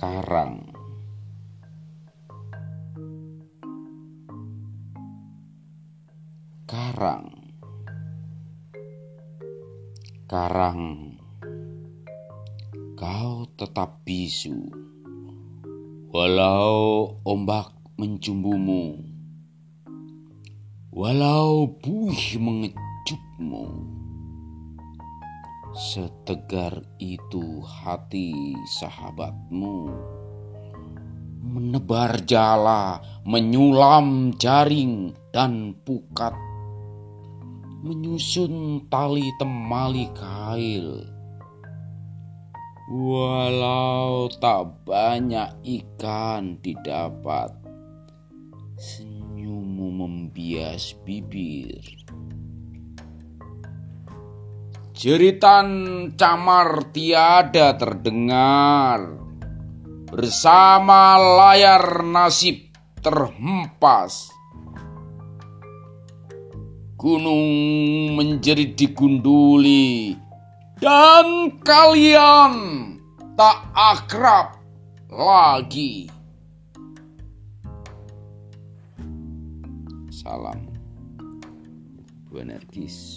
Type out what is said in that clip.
Karang Karang. Karang. Kau tetap bisu. Walau ombak mencumbumu. Walau buih mengejutmu Setegar itu hati sahabatmu Menebar jala, menyulam jaring dan pukat Menyusun tali temali kail. Walau tak banyak ikan didapat Senyummu membias bibir Jeritan camar tiada terdengar. Bersama layar nasib terhempas. Gunung menjerit digunduli. Dan kalian tak akrab lagi. Salam. Bu Energis